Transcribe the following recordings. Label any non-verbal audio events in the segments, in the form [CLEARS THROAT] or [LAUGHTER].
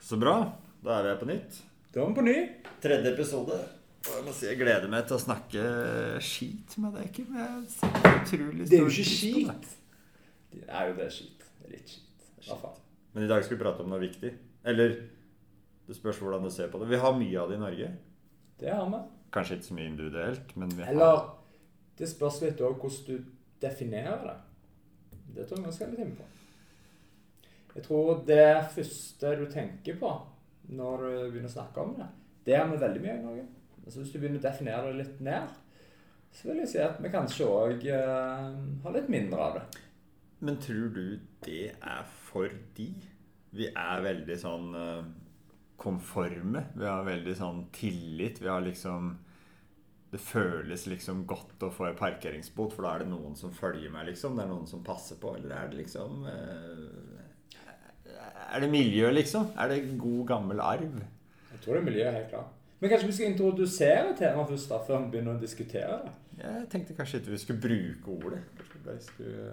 Så bra. Da er vi her på nytt. Da er vi på ny. Tredje episode. Og jeg må si jeg gleder meg til å snakke skit med deg, Kim. Jeg Det er jo ikke skit. Det er jo det skit. Det er litt skit. Hva faen? Men i dag skal vi prate om noe viktig. Eller det spørs hvordan du ser på det. Vi har mye av det i Norge. Det har vi. Kanskje ikke så mye individuelt, men vi har Eller det spørs litt òg hvordan du definerer det. Det tror jeg vi skal litt inn på. Jeg tror det første du tenker på når du begynner å snakke om det, det har vi veldig mye i Norge. Altså Hvis du begynner å definere det litt ned, så vil jeg si at vi kanskje òg eh, har litt mindre av det. Men tror du det er fordi vi er veldig sånn eh, konforme? Vi har veldig sånn tillit. Vi har liksom Det føles liksom godt å få en parkeringsbot, for da er det noen som følger meg, liksom. Det er noen som passer på. Eller er det liksom eh, Er det miljø, liksom? Er det god, gammel arv? Jeg tror det er miljø, helt klart. Men kanskje vi skal introdusere temaet først, da, før vi begynner å diskutere det? Jeg tenkte kanskje ikke vi skulle bruke ordet. Kanskje vi bare skulle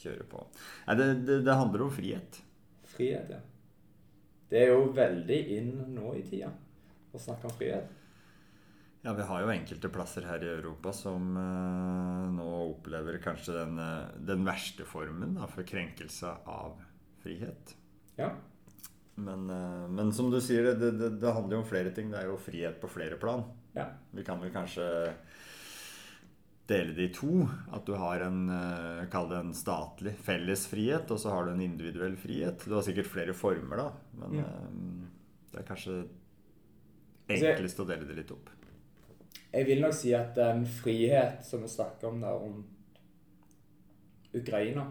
kjøre på. Nei, det, det, det handler om frihet. Frihet, ja. Det er jo veldig inn nå i tida å snakke om frihet. Ja, vi har jo enkelte plasser her i Europa som uh, nå opplever kanskje den, eh, den verste formen da, for krenkelse av frihet. Ja. Men, eh, men som du sier, det, det, det handler jo om flere ting. Det er jo frihet på flere plan. ja. Vi kan vel kanskje dele det i to. At du har en eh, Kall det en statlig felles frihet, og så har du en individuell frihet. Du har sikkert flere former, da. Men Mm. eh, det er kanskje Altså, enklest å dele det litt opp. Jeg vil nok si at den frihet som vi snakker om der rundt Ukraina,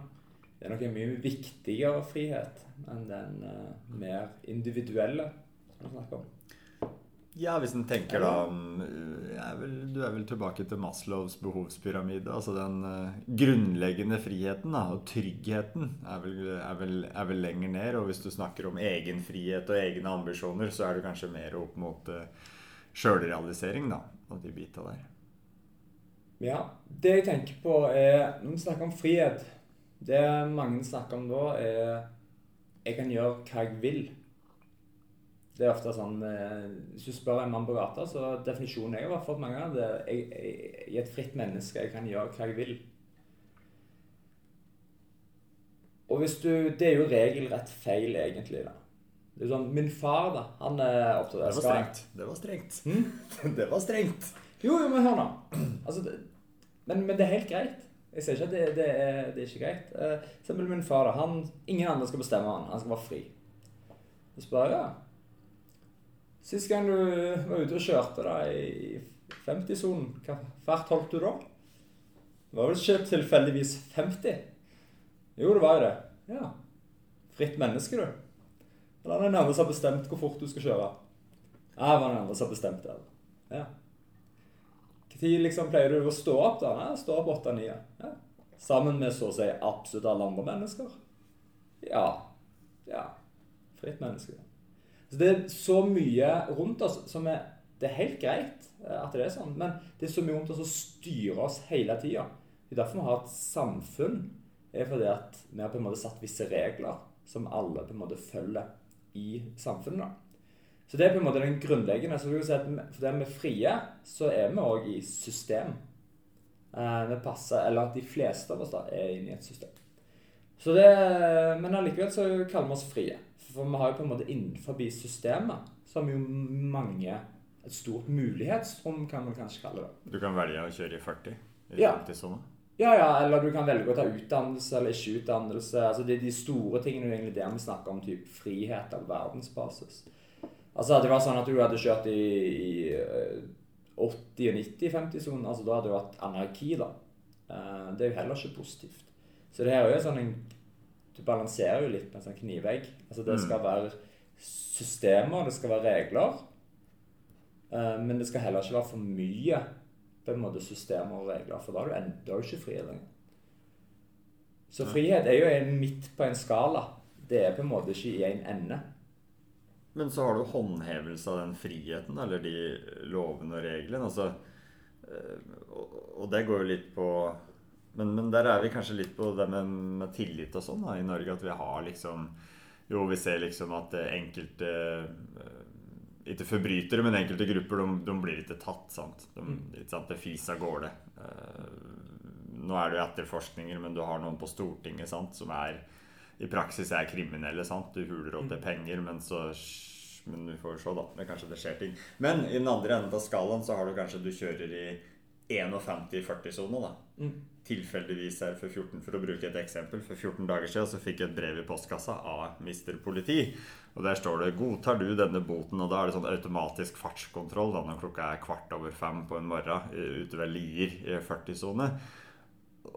det er nok en mye viktigere frihet enn den uh, mer individuelle som vi snakker om. Ja, hvis en tenker da om er vel, Du er vel tilbake til Maslows behovspyramide. Altså den uh, grunnleggende friheten da, og tryggheten er vel, er, vel, er vel lenger ned. Og hvis du snakker om egen frihet og egne ambisjoner, så er du kanskje mer opp mot uh, sjølrealisering, da. Og de bita der. Ja, det jeg tenker på er Når vi snakker om frihet Det mange snakker om da, er Jeg kan gjøre hva jeg vil. Det er ofte sånn eh, Hvis du spør en mann på gata, så definisjonen jeg har fått mange av det jeg, jeg, jeg er et fritt menneske. Jeg kan gjøre hva jeg vil. Og hvis du Det er jo regelrett feil, egentlig. da. Det er sånn, Min far, da, han er opptatt Det var strengt. Det var strengt. Hm? [LAUGHS] Det var strengt. Jo, jo, men hør nå. Altså, det, men, men det er helt greit. Jeg ser ikke at det, det, er, det er ikke greit. Eh, eksempel min far. da, han, Ingen andre skal bestemme han. Han skal være fri. Så spør jeg ja. Sist gang du var ute og kjørte da i 50-sonen, hva fart holdt du da? Det var vel ikke tilfeldigvis 50? Jo, det var jo det. Ja. Fritt menneske, du. Eller er den andre som har bestemt hvor fort du skal kjøre? Det var den andre som har bestemt det. Ja. Når liksom pleier du å stå opp da? Nei, stå opp 8-9. Ja. Sammen med så å si absolutt alle andre mennesker? Ja. Ja. Fritt menneske. Så det er så mye rundt oss som er Det er helt greit eh, at det er sånn, men det er så mye rundt oss som styrer oss hele tida. Det er derfor vi har et samfunn. er fordi at vi har på en måte satt visse regler som alle på en måte følger i samfunnet. da. Så det er på en måte den grunnleggende. Så vil kan si at vi- for det vi er frie, så er vi òg i system. Eh, vi passer, eller at de fleste av oss da er inne i et system. Så det, men allikevel så kaller vi oss frie. For vi har jo på en måte innenfor systemet så har vi jo mange Et stort mulighetsrom, kan man kanskje kalle det. Du kan velge å kjøre i 40 i Ja. 50 sommer? Ja, ja, eller du kan velge å ta utdannelse eller ikke utdannelse. Altså Det er de store tingene egentlig der vi snakker om type frihet av verdensbasis. Altså det var sånn at du hadde kjørt i, i eh, 80- og 90-50-sonen, altså da hadde du hatt anarki, da. Eh, Det er jo heller ikke positivt. Så det her er jo sånn en Du balanserer jo litt med en sånn knivegg. Altså det Mm. skal være systemer, det skal være regler. eh, Men det skal heller ikke være for mye på en måte systemer og regler, for da er du, en, da er du ikke fri lenger. Så frihet er jo midt på en skala. Det er på en måte ikke i en ende. Men så har du håndhevelse av den friheten, eller de lovene og reglene. Altså, eh, og, det går jo litt på men, men der er vi kanskje litt på det med, med tillit og sånn i Norge. At vi har liksom Jo, vi ser liksom at enkelte eh, Ikke forbrytere, men enkelte grupper de, de blir ikke tatt. sant? De, Mm. ikke sant? Det fis av gårde. Eh, Nå er det jo etterforskninger, men du har noen på Stortinget sant? som er i praksis er kriminelle. sant? Du huler opp til penger, men så Men vi får se, da. Er kanskje det skjer ting. Men i den andre enden av skalaen så har du kanskje du kjører i 51-40-sone, da. Mm. Tilfeldigvis her for 14, for å bruke et eksempel. For 14 dager siden så fikk jeg et brev i postkassa av Mister Politi. Og der står det 'Godtar du denne boten?' Og da er det sånn automatisk fartskontroll da når klokka er kvart over fem på en morgen eh, ute ved Lier i 40-sone.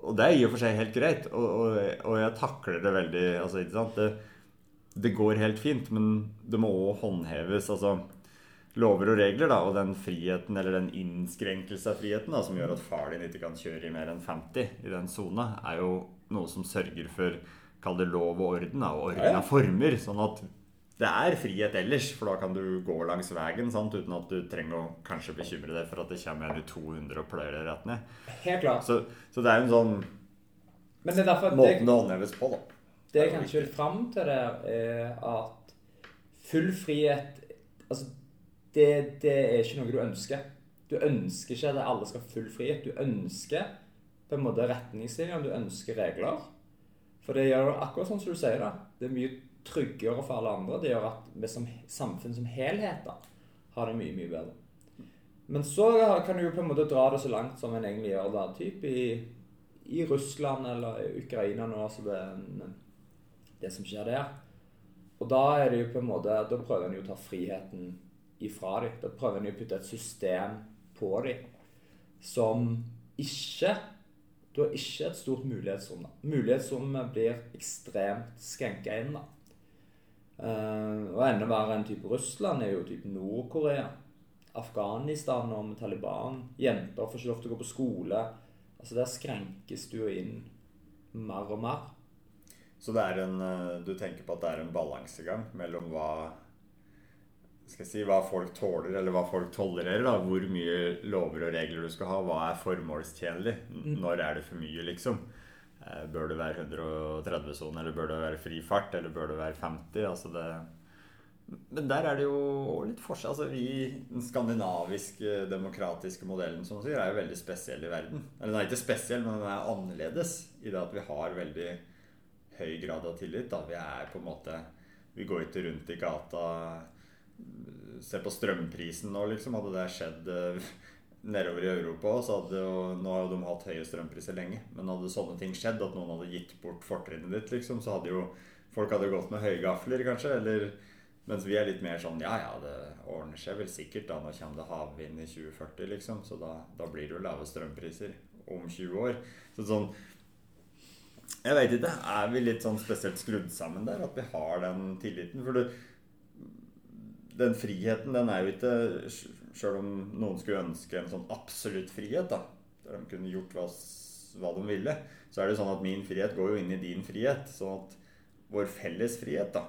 Og det er i og for seg helt greit, og, og, og jeg takler det veldig altså, ikke sant? Det, det går helt fint, men det må òg håndheves. altså lover og regler, da, og den friheten, eller den innskrenkelse av friheten, da, som gjør at far din ikke kan kjøre i mer enn 50 i den sona, er jo noe som sørger for Kall det lov og orden, da, og orden av former. Sånn at det er frihet ellers, for da kan du gå langs veien sant, uten at du trenger å kanskje bekymre deg for at det kommer en 200 og pløyer deg rett ned. Helt klart. Så, så det er jo en sånn Men det er derfor måten det, det håndheves på, da. det jeg kanskje vil fram til der, er at full frihet Altså, det, det er ikke noe du ønsker. Du ønsker ikke at alle skal ha full frihet. Du ønsker på en måte retningslinjer, du ønsker regler. For det gjør akkurat sånn som du sier, da. Det er mye tryggere for alle andre. Det gjør at vi som samfunn som helhet da, har det mye, mye bedre. Men så kan du jo på en måte dra det så langt som en egentlig gjør da. Typ i, i Russland eller Ukraina nå, altså det, det som skjer der. Og da er det jo på en måte, da prøver en jo å ta friheten ifra dem. Da prøver en jo å putte et system på dem som ikke Du har ikke et stort mulighetsrom. da. Mulighetsrommet blir ekstremt skrenka inn. da. Eh, og enda verre enn type Russland er jo type Nord-Korea. Afghanistan og med Taliban. Jenter får ikke lov til å gå på skole. Altså Der skrenkes du jo inn mer og mer. Så det en, eh, du tenker på at det er en balansegang mellom hva skal jeg si, hva folk tåler, eller hva folk tolererer. da, Hvor mye lover og regler du skal ha. Hva er formålstjenlig? Når er det for mye, liksom? Eh, Bør det være 130-sone, eller bør det være fri fart, eller bør det være 50? altså det... Men der er det jo litt forskjell. altså vi, Den skandinaviske demokratiske modellen som du sier, er jo veldig spesiell i verden. Eller den er ikke spesiell, men den er annerledes i det at vi har veldig høy grad av tillit. da. Vi er på en måte Vi går ikke rundt i gata Se på strømprisen nå, liksom. Hadde det skjedd eh, nedover i Europa, så hadde jo Nå har jo de hatt høye strømpriser lenge, men hadde sånne ting skjedd, at noen hadde gitt bort fortrinnet ditt, liksom, så hadde jo folk hadde gått med høye gafler, kanskje. Eller mens vi er litt mer sånn Ja, ja, det ordner seg vel sikkert da. Nå kommer det havvind i 2040, liksom. Så da, da blir det jo lave strømpriser om 20 år. Så sånn Jeg veit ikke. Er vi litt sånn spesielt skrudd sammen der? At vi har den tilliten? For det, den friheten, den er jo ikke Sjøl om noen skulle ønske en sånn absolutt frihet, da, der de kunne gjort hva, hva de ville, så er det sånn at min frihet går jo inn i din frihet. Sånn at vår felles frihet, da,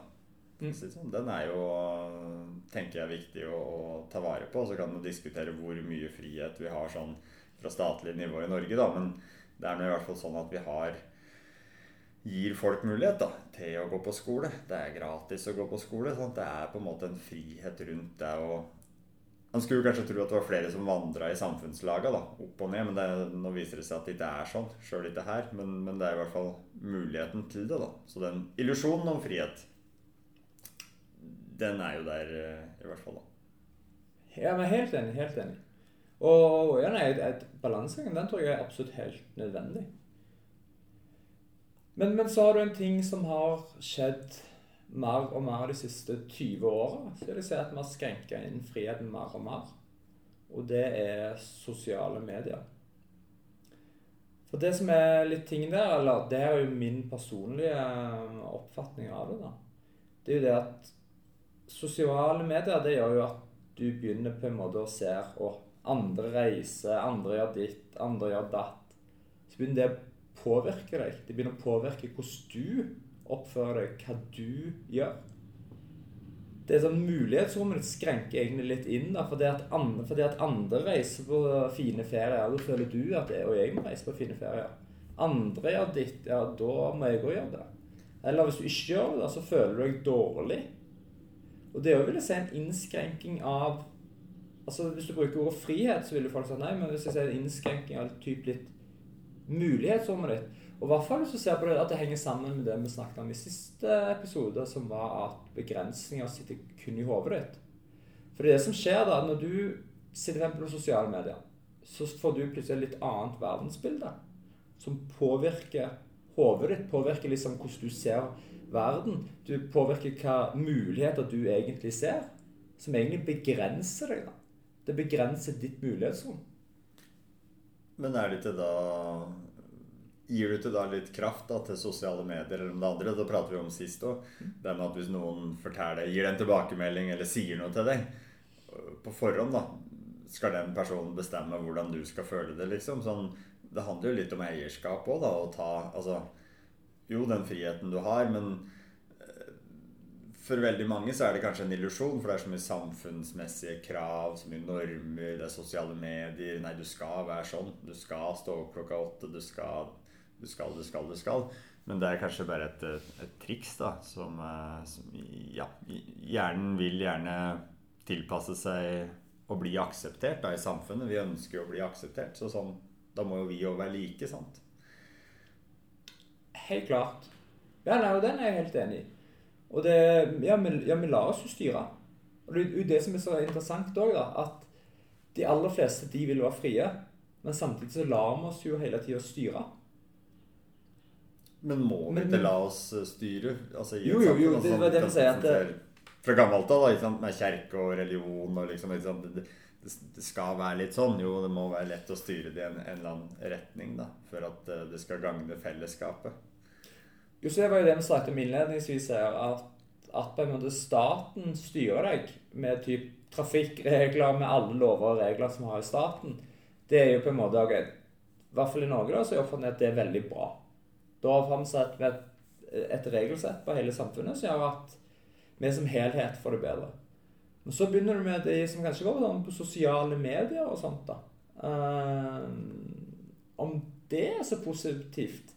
å det sånn, den er jo tenker jeg viktig å, å ta vare på. Så kan man diskutere hvor mye frihet vi har sånn fra statlig nivå i Norge, da. Men det er nå i hvert fall sånn at vi har gir folk mulighet da, til å gå på skole. Det er gratis å gå på skole. Sant? det er på en måte en frihet rundt det. og Man skulle kanskje tro at det var flere som vandra i samfunnslaga, da, opp og ned. Men det, nå viser det seg at det ikke er sånn, sjøl ikke her. Men, men det er i hvert fall muligheten til det. da. Så den illusjonen om frihet, den er jo der eh, i hvert fall, da. Ja, men helt enig. Helt enig. Og ja, nei, balansegangen den tror jeg er absolutt helt nødvendig. Men, men så har du en ting som har skjedd mer og mer de siste 20 åra. Vil jeg si at vi har skrenka inn friheten mer og mer. Og det er sosiale medier. For det som er litt ting der, eller det er jo min personlige oppfatning av det, da. Det er jo det at sosiale medier det gjør jo at du begynner på en måte å se og andre reiser, andre gjør ditt, andre gjør datt. Så begynner det å påvirke deg. Det begynner å påvirke hvordan du oppfører deg, hva du gjør. Det er sånn Mulighetsrommet ditt skrenker egentlig litt inn. da, fordi at, andre, fordi at andre reiser på fine ferier. Da føler du at det, og jeg må reise på fine ferier. Andre gjør ditt, ja, da må jeg òg gjøre det. Eller hvis du ikke gjør det, så føler du deg dårlig. Og det vil jeg si en innskrenking av Altså Hvis du bruker ordet frihet, så vil jo folk si nei, men hvis jeg sier en innskrenking av typ litt mulighetsrommet ditt Og i hvert fall du ser på det at det henger sammen med det vi snakket om i siste episode, som var at begrensninger sitter kun i hodet ditt. For det som skjer da, når du sitter på sosiale medier, så får du plutselig et litt annet verdensbilde som påvirker hodet ditt, påvirker liksom hvordan du ser verden. Du påvirker hva muligheter du egentlig ser, som egentlig begrenser deg. da. Det begrenser ditt mulighetsrom. Men er det ikke da Gir du til da litt kraft da, til sosiale medier eller om det andre? Da prater vi om sist òg. Det med at hvis noen forteller, gir en tilbakemelding eller sier noe til deg på forhånd, da skal den personen bestemme hvordan du skal føle det, liksom. Sånn, det handler jo litt om eierskap òg, da. Å ta Altså Jo, den friheten du har, men for veldig mange så er det kanskje en illusjon, for det er så mye samfunnsmessige krav, så mye normer, det er sosiale medier Nei, du skal være sånn. Du skal stå opp klokka åtte. Du skal, du skal, du skal, du skal. Men det er kanskje bare et, et triks da, som, eh, som Ja, hjernen vil gjerne tilpasse seg å bli akseptert da, i samfunnet. Vi ønsker jo å bli akseptert. Så sånn, da må jo vi jo være like, sant? Helt klart. Ja, nei, og den er jeg helt enig i. Og det, ja, vi, ja, vi lar oss jo styre. Og det er det som er så interessant òg, at de aller fleste de vil være frie. Men samtidig så lar vi oss jo hele tida styre. Men må vi ikke la oss eh, styre? Altså, jo, jo, jo, det var det vi sier at Fra gammelt av, med kirke og religion og liksom, liksom det, det, skal være litt sånn. Jo, det må være lett å styre det i en, en eller annen retning da, for at eh, det skal gagne fellesskapet. Jo, så det var jo det vi snakket om innledningsvis her, at, at på en måte staten styrer deg med typ trafikkregler, med alle lover og regler som har i staten. Det er jo på en måte I hvert fall i Norge da, så er oppfatningen at det er veldig bra. Da har vi et, et regelsett på hele samfunnet som gjør at vi som helhet får det bedre. Men så begynner du med de som kanskje går sånn på sosiale medier og sånt. da. Um, om det er så positivt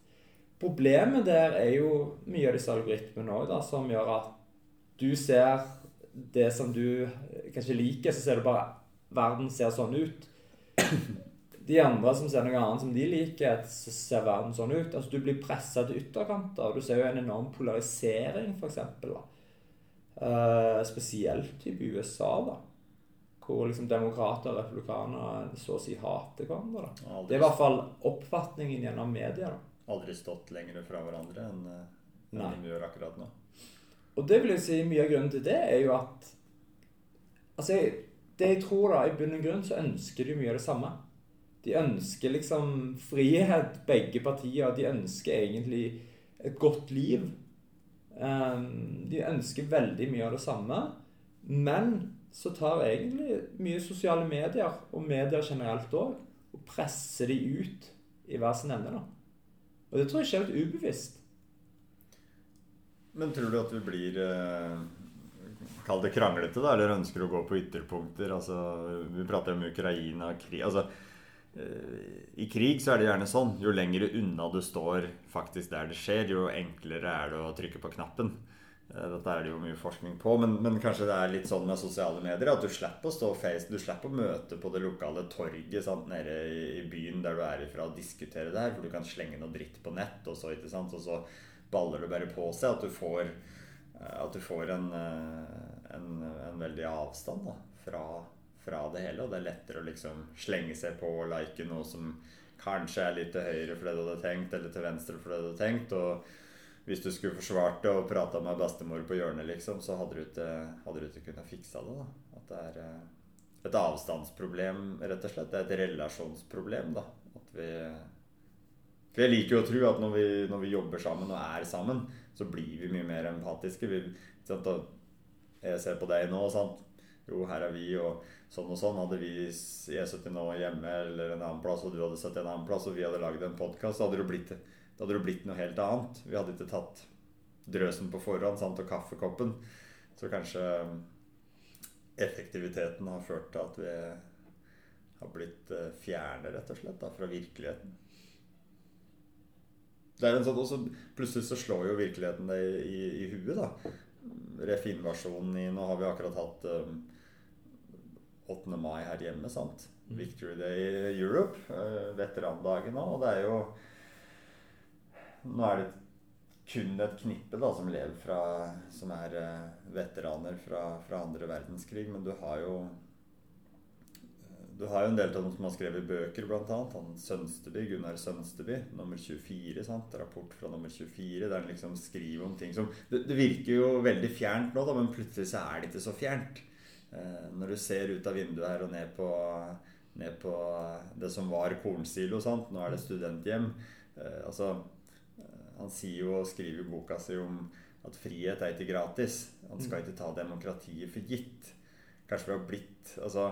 Problemet der er jo mye av disse algoritmene òg, som gjør at du ser det som du kanskje liker, så ser du bare verden ser sånn ut. De andre som ser noe annet som de liker, så ser verden sånn ut. Altså Du blir pressa til ytterkanter. Du ser jo en enorm polarisering, f.eks. Uh, spesielt i USA, da. Hvor liksom demokrater og republikanere så å si hater hverandre. da. Det er i hvert fall oppfatningen gjennom media. da aldri stått lenger fra hverandre enn, eh, enn de gjør akkurat nå. Og det vil jeg si mye av grunnen til det er jo at Altså, det jeg tror da, i bunn og grunn så ønsker de mye av det samme. De ønsker liksom frihet, begge partier. De ønsker egentlig et godt liv. Ehm, de ønsker veldig mye av det samme. Men så tar egentlig mye sosiale medier, og medier generelt òg, og presser de ut i hver sin ende. da. Og det tror jeg skjer litt ubevisst. Men tror du at vi blir eh, Kall det kranglete, da, eller ønsker å gå på ytterpunkter? Altså, vi prater om Ukraina krig altså, I krig så er det gjerne sånn. Jo lenger unna du står faktisk der det skjer, jo enklere er det å trykke på knappen. Eh, dette er det jo mye forskning på, men, men, kanskje det er litt sånn med sosiale medier at du slipper å stå face, du slipper å møte på det lokale torget sant, nede i, byen der du er ifra og diskutere det her, for du kan slenge noe dritt på nett, og så, ikke sant, og så baller det bare på seg at du får, eh, at du får en, eh, en, en veldig avstand da, fra, fra, det hele. Og det er lettere å liksom slenge seg på og like noe som kanskje er litt til høyre for det du hadde tenkt, eller til venstre for det du hadde tenkt. og hvis du skulle forsvart det og prata med bestemor på hjørnet, liksom, så hadde du ikke, hadde du ikke kunnet fiksa det. da. At det er eh, et avstandsproblem, rett og slett. Det er et relasjonsproblem. da. At vi For jeg liker jo å tro at når vi, når vi, jobber sammen og er sammen, så blir vi mye mer empatiske. Vi, jeg ser på deg nå, sant. Jo, her er vi, og sånn og sånn. Hadde vi E70 nå hjemme eller en annen plass, og du hadde sett en annen plass, og vi hadde lagd en podkast, da, hadde det blitt noe helt annet. Vi hadde ikke tatt drøsen på forhånd sant, og kaffekoppen. Så kanskje effektiviteten har ført til at vi har blitt eh, fjerne, rett og slett, da, fra virkeligheten. det er en sånn, også, Plutselig så slår jo virkeligheten deg i, i, i huet. da. Ref-invasjonen i Nå har vi akkurat hatt um, 8. mai her hjemme. sant? Victory Day Europe. Uh, veterandagen nå. Og det er jo Nå er det kun et knippe da som lever fra Som er uh, veteraner fra, fra andre verdenskrig. Men du har jo du har jo en del av dem som har skrevet bøker, bl.a. Han Sønsteby, Gunnar Sønsteby, nummer 24. sant? Rapport fra nummer 24, der han liksom skriver om ting som det, det, virker jo veldig fjernt nå, da, men plutselig så er det ikke så fjernt. Eh, når du ser ut av vinduet her og ned på, ned på det som var kornsilo, sant? nå er det studenthjem. Eh, altså, eh, han sier jo og skriver i boka si om at frihet er ikke gratis. Han skal ikke ta demokratiet for gitt. Kanskje vi har blitt altså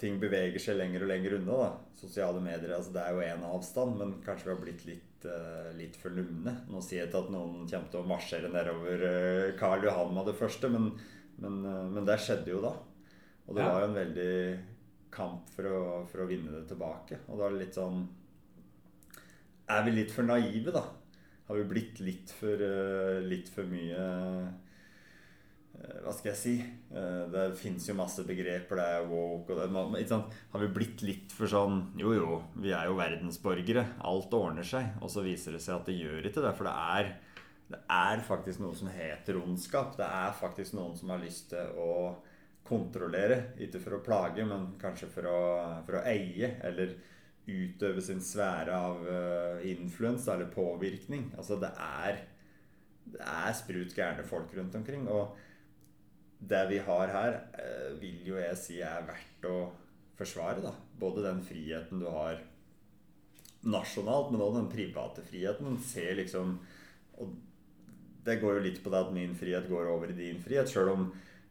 ting beveger seg lenger og lenger unna. da. Sosiale medier altså det er jo én avstand, men kanskje vi har blitt litt, litt for lumne. Nå sier jeg ikke at noen kommer til å marsjere nedover uh, Karl Johan med det første, men, men, uh, men, det skjedde jo da. Og det ja. var jo en veldig kamp for å, for å, vinne det tilbake. Og da er det litt sånn Er vi litt for naive, da? Har vi blitt litt for, litt for mye Eh, hva skal jeg si? Eh, det fins jo masse begreper. Det er woke og det, Har vi blitt litt for sånn Jo, jo, vi er jo verdensborgere. Alt ordner seg. Og så viser det seg at det gjør ikke det. For det er, det er faktisk noe som heter ondskap. Det er faktisk noen som har lyst til å kontrollere. Ikke for å plage, men kanskje for å, for å eie. Eller utøve sin sfære av uh, influens eller påvirkning. Altså det er Det er sprut gærne folk rundt omkring. Og det vi har her, uh, vil jo jeg si er verdt å forsvare. da. Både den friheten du har nasjonalt, men også den private friheten. Se liksom Og det går jo litt på det at min frihet går over i din frihet, sjøl om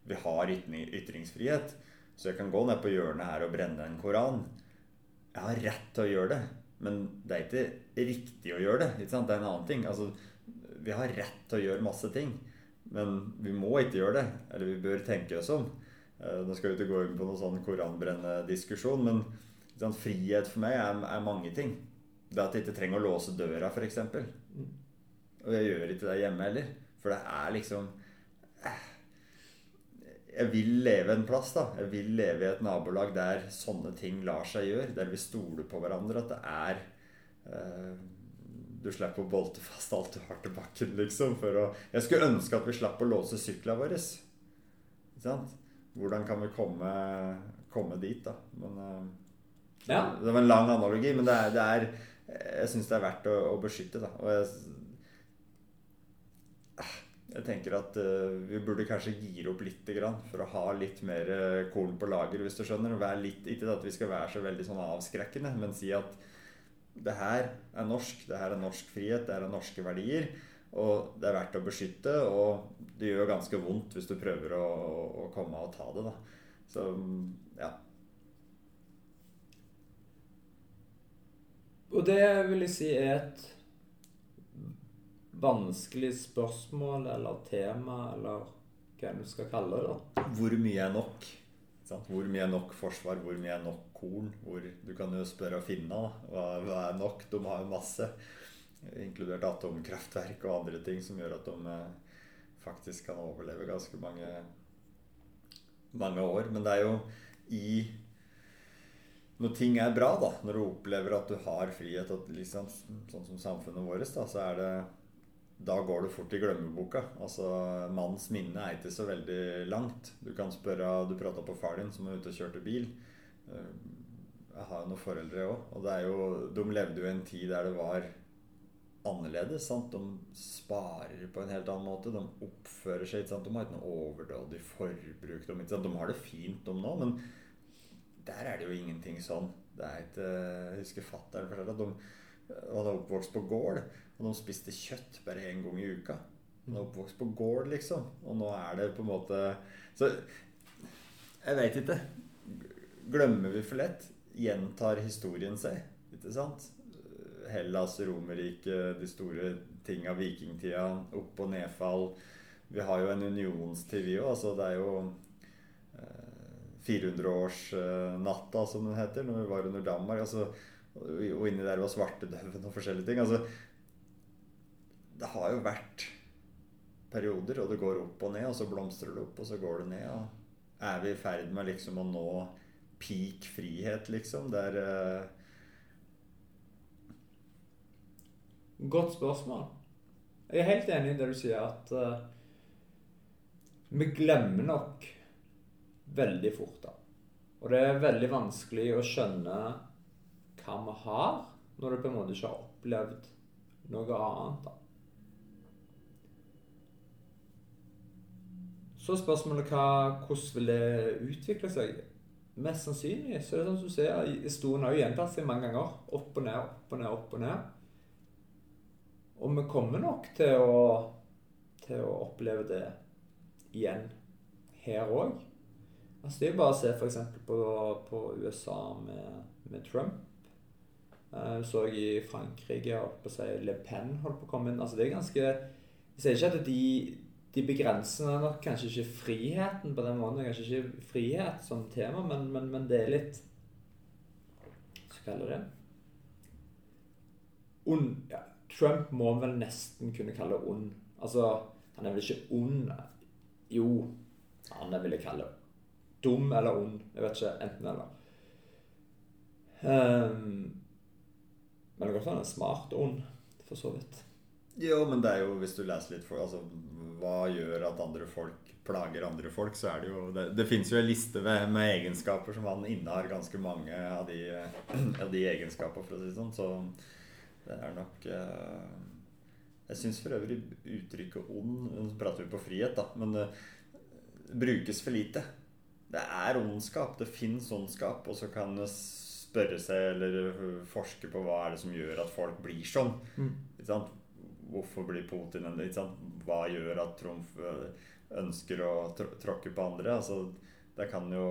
vi har ytringsfrihet. Så jeg kan gå ned på hjørnet her og brenne en koran. Jeg har rett til å gjøre det, men det er ikke riktig å gjøre det. Det er en annen ting. Altså, vi har rett til å gjøre masse ting. Men vi må ikke gjøre det. Eller vi bør tenke oss om. Eh, nå skal vi ikke gå inn på noen sånn koranbrennediskusjon, men frihet for meg er, er, mange ting. Det at jeg ikke trenger å låse døra, f.eks. Og jeg gjør ikke det hjemme heller. For det er liksom eh, Jeg vil leve en plass, da. Jeg vil leve i et nabolag der sånne ting lar seg gjøre. Der vi stoler på hverandre. At det er eh, du slipper å bolte fast alt du har til bakken, liksom. Å, jeg skulle ønske at vi slapp å låse syklene våre. Hvordan kan vi komme, komme dit, da? Men, uh, ja. Det var en lang analogi, men det er, det er jeg syns det er verdt å, å beskytte. Da. Og jeg, jeg tenker at uh, vi burde kanskje gire opp litt grann, for å ha litt mer uh, korn på lager, hvis du skjønner. Litt, ikke at vi skal være så veldig sånn avskrekkende, men si at det her er norsk, det her er norsk frihet, det her er norske verdier. Og det er verdt å beskytte, og det gjør ganske vondt hvis du prøver å, å komme og ta det. da. Så ja. Og det vil jeg si er et vanskelig spørsmål eller tema, eller hva du skal kalle det. Hvor mye er nok? Hvor mye er nok forsvar? Hvor mye er nok korn? Hvor, du kan jo spørre og finne hva, hva er nok. De har jo masse, inkludert atomkraftverk og andre ting, som gjør at de eh, faktisk kan overleve ganske mange, mange år. Men det er jo i når ting er bra, da, når du opplever at du har frihet, at liksom, sånn som samfunnet vårt, da, så er det da går du fort i glemmeboka. Altså, Mannens minne er ikke så veldig langt. Du kan spørre, du prata på far din som er ute og kjørte bil. Eh, jeg har jo noen foreldre òg. Og det er jo, de levde jo i en tid der det var annerledes. Sant? De sparer på en helt annen måte. De oppfører seg ikke sant? De har ikke noe overdådig forbruk. De, de, har det fint, de nå. Men der er det jo ingenting sånn. Det er ikke, Jeg husker fatter'n fortalte at de han er oppvokst på gård. Og de spiste kjøtt bare én gang i uka. Han er oppvokst på gård, liksom. Og nå er det på en måte Så jeg veit ikke. Glemmer vi for lett? Gjentar historien seg? Ikke sant? Hellas, Romerriket, de store tinga, vikingtida. Opp- og nedfall. Vi har jo en unionstid, vi òg. Altså, det er jo 400-årsnatta, eh, som den heter, når vi var under Danmark. Altså, og inni der var svartedauden og forskjellige ting. Altså, det har jo vært perioder, og det går opp og ned, og så blomstrer det opp, og så går det ned. Og er vi i ferd med liksom å nå peak frihet, liksom? Der uh... Godt spørsmål. Jeg er helt enig i det du sier, at uh, vi glemmer nok veldig fort, da. Og det er veldig vanskelig å skjønne hva vi har, når du på en måte ikke har opplevd noe annet. da. Så spørsmålet hva, hvordan vil det utvikle seg? Mest sannsynlig så er det sånn som du ser, historien har jo gjentatt seg mange ganger. Opp og ned, opp og ned, opp og ned. Og vi kommer nok til å, til å oppleve det igjen her òg. Altså, det er jo bare å se f.eks. På, på USA med, med Trump. Uh, så i Frankrike holdt på å si, Le Pen holdt på å komme inn. Altså, det er ganske Jeg sier ikke at de de begrenser nok kanskje ikke friheten på den måten. Kanskje ikke frihet som tema, men, men, men det er litt Hva skal jeg kalle det? Ond ja, Trump må vel nesten kunne kalle ond. Altså, han er vel ikke ond Jo, han er vel jeg kalle dum eller ond. Jeg vet ikke. Enten eller. Um, men det kan også være han er smart ond, for så vidt. Jo, men det er jo, hvis du leser litt for altså, Hva gjør at andre folk plager andre folk, så er det jo Det, det fins jo en liste med, med, egenskaper som han innehar ganske mange av de, [CLEARS THROAT] av de egenskapene, for å si det sånn. Så det er nok uh, Jeg syns for øvrig uttrykket ond Nå prater vi på frihet, da, men det uh, brukes for lite. Det er ondskap. Det fins ondskap, og så kan det spørre seg eller forske på hva er det som gjør at folk blir sånn. Mm. Hvorfor blir Putin en Hva gjør at Trumf eh, ønsker å tråkke på andre? Altså, det kan jo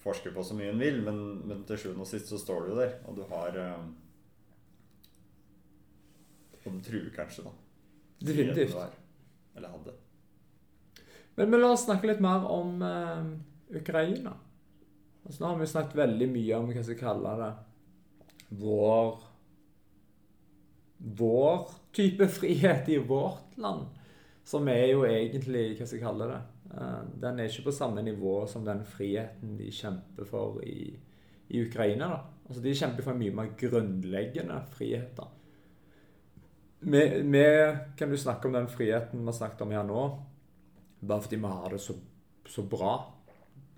forske på så mye en vil, men, men til sjuende og sist så står du jo der, og du har uh, Og den truer kanskje, da. Definitivt. Eller hadde. Men, men la oss snakke litt mer om uh, Ukraina. Altså, nå har vi snakket veldig mye om hva jeg skal kalle det vår vår type [LAUGHS] frihet i vårt land, som er jo egentlig Hva skal jeg kalle det? Eh, den er ikke på samme nivå som den friheten de kjemper for i, i Ukraina. da. Altså, De kjemper for mye mer grunnleggende friheter. Vi, vi kan du snakke om den friheten vi har snakket om her nå, bare fordi vi har det så, så bra.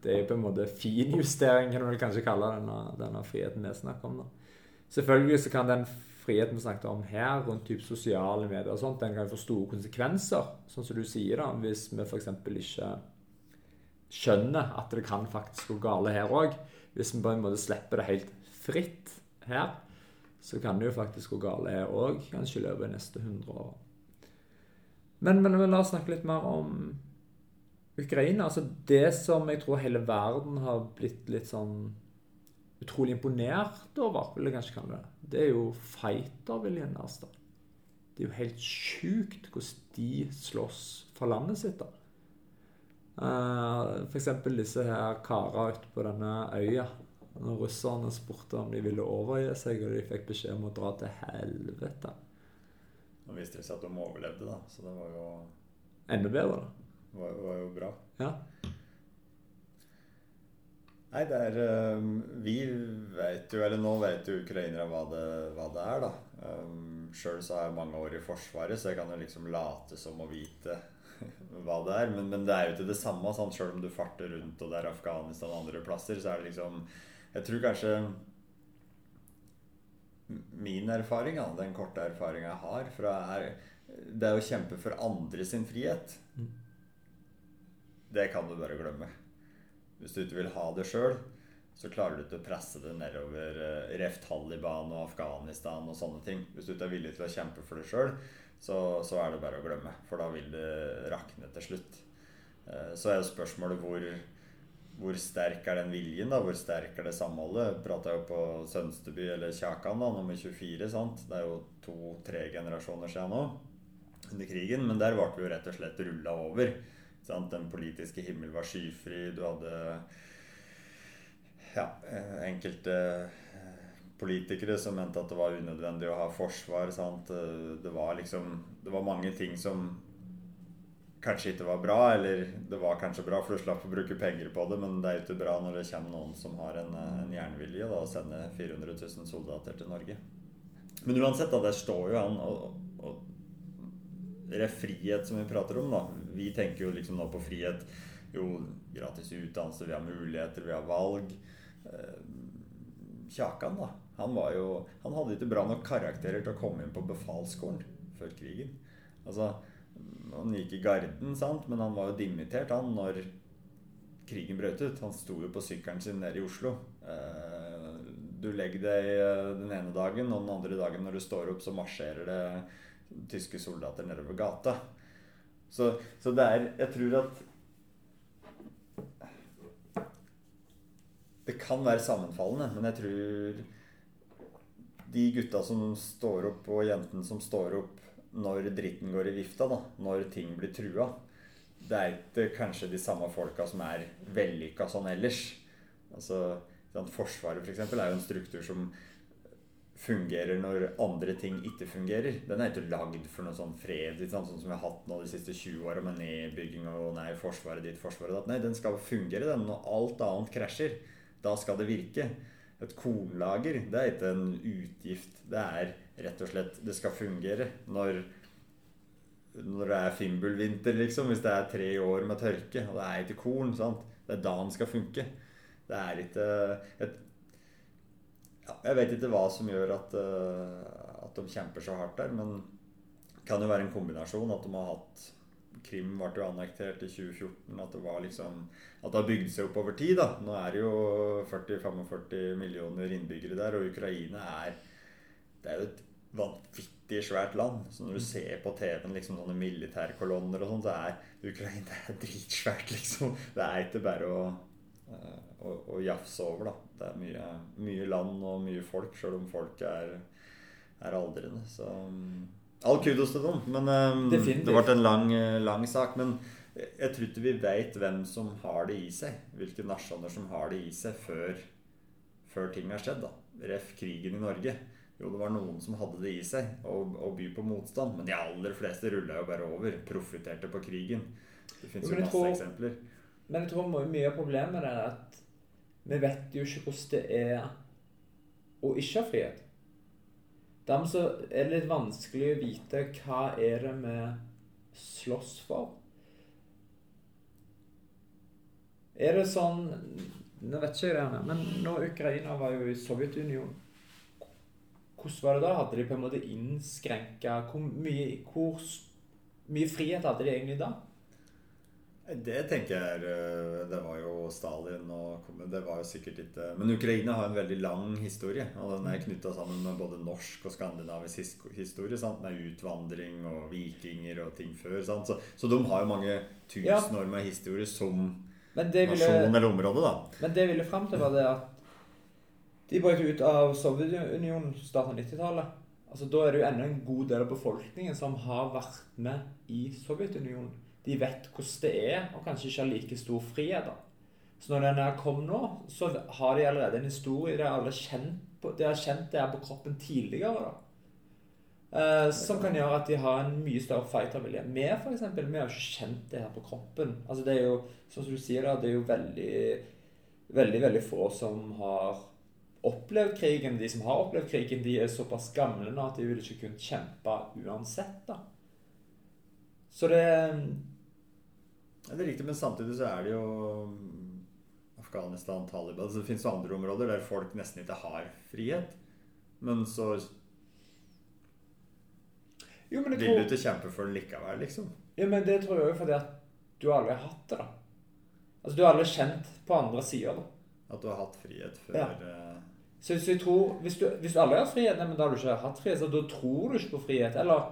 Det er på en måte finjustering, kan du kanskje kalle denne, denne friheten vi snakker om. da. Selvfølgelig så kan den friheten vi snakket om her, rundt typ sosiale medier og sånt, den kan få store konsekvenser, sånn som du sier, da, hvis vi f.eks. ikke skjønner at det kan faktisk gå gale her òg. Hvis vi på en måte slipper det helt fritt her, så kan det jo faktisk gå gale her òg, kanskje i løpet av neste 100 år. Men, men, la oss snakke litt mer om Ukraina. Altså det som jeg tror hele verden har blitt litt sånn utrolig imponert over, vil jeg kanskje kalle det, det er jo fighterviljen deres. da. Det er jo helt sjukt hvordan de slåss for landet sitt. da. Uh, F.eks. disse her karene ute på denne øya. Når russerne spurte om de ville overgi seg, og de fikk beskjed om å dra til helvete. Nå viste det seg at de overlevde, da. Så det var jo Enda bedre, da. Var, var jo bra. Ja. Nei, det er um, Vi vet jo, eller nå vet jo ukrainere hva det, hva det er, da. Um, Sjøl så har jeg mange år i Forsvaret, så jeg kan jo liksom late som å vite [LAUGHS] hva det er. Men, men det er jo ikke det samme. Sant? Sjøl om du farter rundt og det er Afghanistan og andre plasser, så er det liksom Jeg tror kanskje min erfaring, den korte erfaringa jeg har fra er, det er å kjempe for andre sin frihet. Mm. Det kan du bare glemme. Hvis du ikke vil ha det sjøl, så klarer du ikke å presse det nedover uh, ref Taliban og Afghanistan og sånne ting. Hvis du ikke er villig til å kjempe for det sjøl, så, så, er det bare å glemme. For da vil det rakne til slutt. Uh, så er jo spørsmålet hvor, hvor sterk er den viljen? da, Hvor sterk er det samholdet? Prata jo på Sønsteby eller Kjakan, da, nummer 24. sant? Det er jo to-tre generasjoner siden nå, under krigen. Men der ble vi jo rett og slett rulla over. Den politiske himmel var skyfri. Du hadde ja, enkelte politikere som mente at det var unødvendig å ha forsvar. Sant? Det var liksom Det var mange ting som kanskje ikke var bra, eller det var kanskje bra, for du slapp å bruke penger på det, men det er jo ikke bra når det kommer noen som har en, en jernvilje da, og sender 400 000 soldater til Norge. Men uansett, da, der står jo han og, og frihet som vi prater om, da. Vi tenker jo liksom nå på frihet. Jo, gratis utdannelse, vi har muligheter, vi har valg. Eh, Kjakan, da. Han, var jo, han hadde ikke bra nok karakterer til å komme inn på befalsskolen før krigen. Altså, han gikk i garden, sant? men han var jo dimittert han når krigen brøt ut. Han sto jo på sykkelen sin nede i Oslo. Eh, du legger deg eh, den ene dagen, og den andre dagen når du står opp, så marsjerer det tyske soldater nedover gata. Så, så det er Jeg tror at Det kan være sammenfallende, men jeg tror de gutta som står opp, og jentene som står opp når dritten går i vifta, da, når ting blir trua. Det er ikke kanskje de samme folka som er vellykka sånn ellers. Altså, Forsvaret for eksempel, er jo en struktur som fungerer når andre ting ikke fungerer. Den er ikke lagd for noe sånn fred, sånn som vi har hatt nå de siste 20 åra med nedbygging og nei, forsvaret ditt, forsvaret datt. Nei, den skal fungere, den. Når alt annet krasjer, da skal det virke. Et kornlager, det er ikke en utgift. Det er rett og slett Det skal fungere når når det er fimbulvinter, liksom. Hvis det er tre år med tørke, og det er ikke korn. sant? Det er da den skal funke. Det er ikke et, ja, Jeg vet ikke hva som gjør at, uh, at de kjemper så hardt der, men det kan jo være en kombinasjon. At de har hatt Krim ble jo annektert i 2014. At det var liksom At det har bygd seg opp over tid. da. Nå er det jo 40-45 millioner innbyggere der, og Ukraina er Det er jo et vanvittig svært land. Så når du ser på TV-en liksom sånne militærkolonner og sånn, så er Ukraina er [LAUGHS] dritsvært, liksom. Det er ikke bare å, eh, å, å jafse over, da. Det er mye, mye, land og mye folk, sjøl om folk er, er aldrende. Så mm, all kudos til dem. Men um, det ble en lang, lang, sak. Men jeg tror ikke vi veit hvem som har det i seg. Hvilke nasjoner som har det i seg før, før ting har skjedd. da. Ref. krigen i Norge. Jo, det var noen som hadde det i seg å by på motstand. Men de aller fleste rulla jo bare over. Profitterte på krigen. Det fins jo masse tror, eksempler. Men jeg tror mye av problemet er at vi vet jo ikke hvordan det er å ikke ha frihet. Dermed så er det litt vanskelig å vite hva er det vi slåss for. Er det sånn Nå vet ikke jeg det, men når Ukraina var jo i Sovjetunionen hvordan var det da? Hadde de på en måte innskrenka hvor, hvor mye frihet hadde de egentlig da? Det tenker jeg eh, Det var jo Stalin og Det var jo sikkert ikke Men Ukraina har en veldig lang historie. Og den er mm. knytta sammen med både norsk og skandinavisk historie. Sant? Med utvandring og vikinger og ting før. Så, så, de har jo mange tusen år med historie som ville, nasjon eller område, da. Men det ville fram til, var det at de brøt ut av Sovjetunionen starten av 90-tallet. Altså, da er det jo ennå en god del av befolkningen som har vært med i Sovjetunionen. De vet hvordan det er, og kanskje ikke har like stor frihet. da. Så når den kom nå, så har de allerede en historie. De har, kjent, de har kjent det her på kroppen tidligere. da. Eh, som kan gjøre at de har en mye større fightervilje. Vi for eksempel, vi har ikke kjent det her på kroppen. Altså det er jo, som du sier da, det er jo veldig, veldig, veldig få som har opplevd krigen, de som har opplevd krigen, de er såpass gamle nå at de ville ikke kunnet kjempe uansett. da. Så det ja, Det er riktig, men samtidig så er det jo Afghanistan, Taliban altså Det finnes andre områder der folk nesten ikke har frihet. Men så jo, men Vil du ikke kjempe for den likevel, liksom? Ja, men det tror jeg jo fordi at du aldri har hatt det, da. Altså, du har aldri kjent på andre sida, da. At du har hatt frihet før ja. Eh, så, så, jeg tror, hvis du, hvis du aldri har frihet, nei, men da har du ikke hatt frihet, så da tror du ikke på frihet. Eller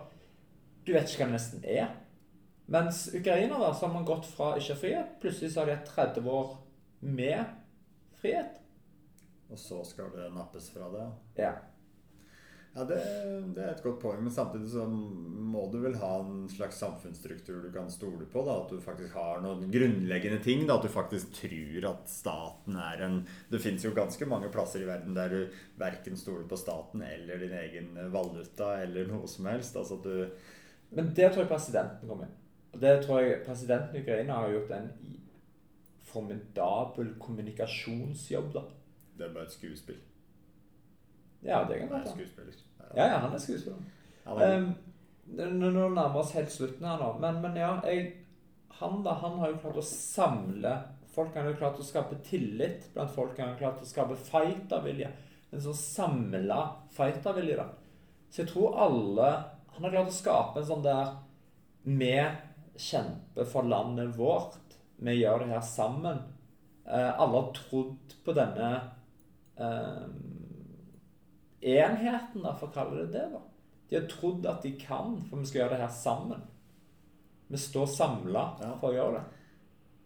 du vet ikke hva det nesten er. Mens ukrainere så har man gått fra ikke frihet, plutselig så har de hatt 30 år med frihet. Og så skal det nappes fra det? Ja. Ja, det, det, er et godt poeng. Men samtidig så må du vel ha en slags samfunnsstruktur du kan stole på. Da. At du faktisk har noen grunnleggende ting. Da. At du faktisk tror at staten er en Det fins jo ganske mange plasser i verden der du verken stoler på staten eller din egen valuta eller noe som helst. Altså du Men der tror jeg presidenten kommer inn. Og det tror jeg presidenten i Ukraina har gjort en formidabel kommunikasjonsjobb, da. Det er bare et skuespill. Ja, det kan være. Ja, ja, han er skuespiller. Um, nå nærmer oss helt slutten her nå, men, men ja jeg, Han da, han har jo klart å samle folk. Han har jo klart å skape tillit blant folk. Han har klart å skape fightervilje. En sånn samla fightervilje, da. Så jeg tror alle Han har klart å skape en sånn der Vi kjemper for landet vårt. Vi gjør det her sammen. Eh, alle har trodd på denne eh, enheten, da, for å kalle det det. da. De har trodd at de kan, for vi skal gjøre det her sammen. Vi står samla ja. for å gjøre det.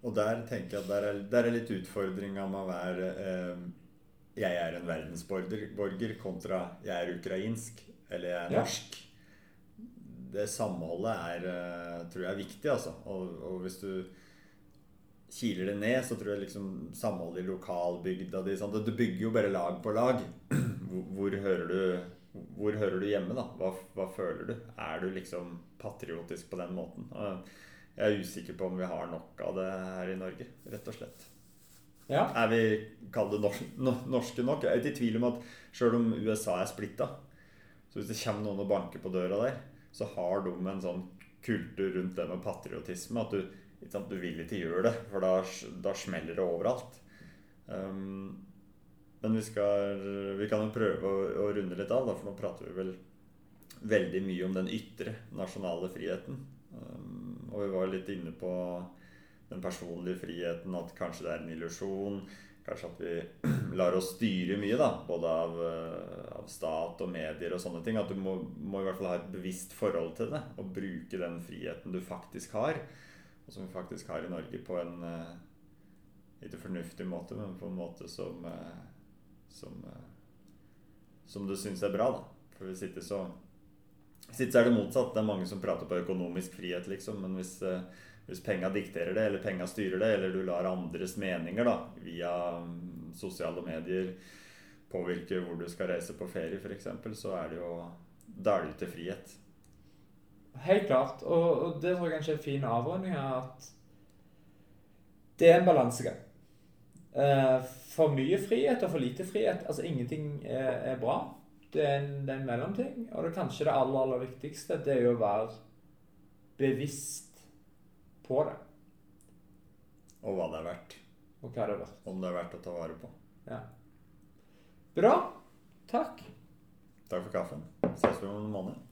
Og der tenker jeg at der er, der er litt utfordringa med å være eh, Jeg er en verdensborger kontra jeg er ukrainsk eller jeg er norsk. Ja. Det samholdet er, eh, tror jeg er viktig, altså. Og, og hvis du kiler det ned, så tror jeg liksom samholdet i lokalbygda di sånn, Du bygger jo bare lag på lag. [CLEARS THROAT] Hvor, hvor, hører, du, hvor hører du hjemme, da? Hva, hva, føler du? Er du liksom patriotisk på den måten? Jeg er usikker på om vi har nok av det her i Norge, rett og slett. Ja. Er vi, kall det norske nok? Jeg er ikke i tvil om at sjøl om USA er splitta, så hvis det kommer noen og banker på døra der, så har de en sånn kultur rundt det med patriotisme. At du du vil ikke gjøre det, for da, da smeller det overalt. Um, men vi, skal, vi kan jo prøve å, å, runde litt av, da, for nå prater vi vel veldig mye om den ytre nasjonale friheten. Um, og vi var litt inne på den personlige friheten, at kanskje det er en illusjon. Kanskje at vi [CLEARS THROAT] lar oss styre mye, da, både av, uh, av, stat og medier og sånne ting. At du må, må, i hvert fall ha et bevisst forhold til det, og bruke den friheten du faktisk har og som vi faktisk har i Norge, på en uh, ikke fornuftig måte, men på en måte som uh, som, som du syns er bra, da. For hvis ikke så Hvis er det motsatt. Det er mange som prater på økonomisk frihet, liksom. Men hvis, hvis penga dikterer det, eller penga styrer det, eller du lar andres meninger da, via um, sosiale medier påvirke hvor du skal reise på ferie, f.eks., så er det jo Da er det til frihet. Helt klart. Og, og det tror jeg kanskje er en fin avrunding her, at det er en balansegang. Eh, for mye frihet og for lite frihet. Altså ingenting er, er bra. Det er, en, det er en mellomting. Og det kanskje det aller, aller viktigste det er jo å være bevisst på det. Og hva det er verdt. Og hva det er verdt. Om det er verdt å ta vare på. Ja. Bra. Takk. Takk for kaffen. Ses vi om en måned.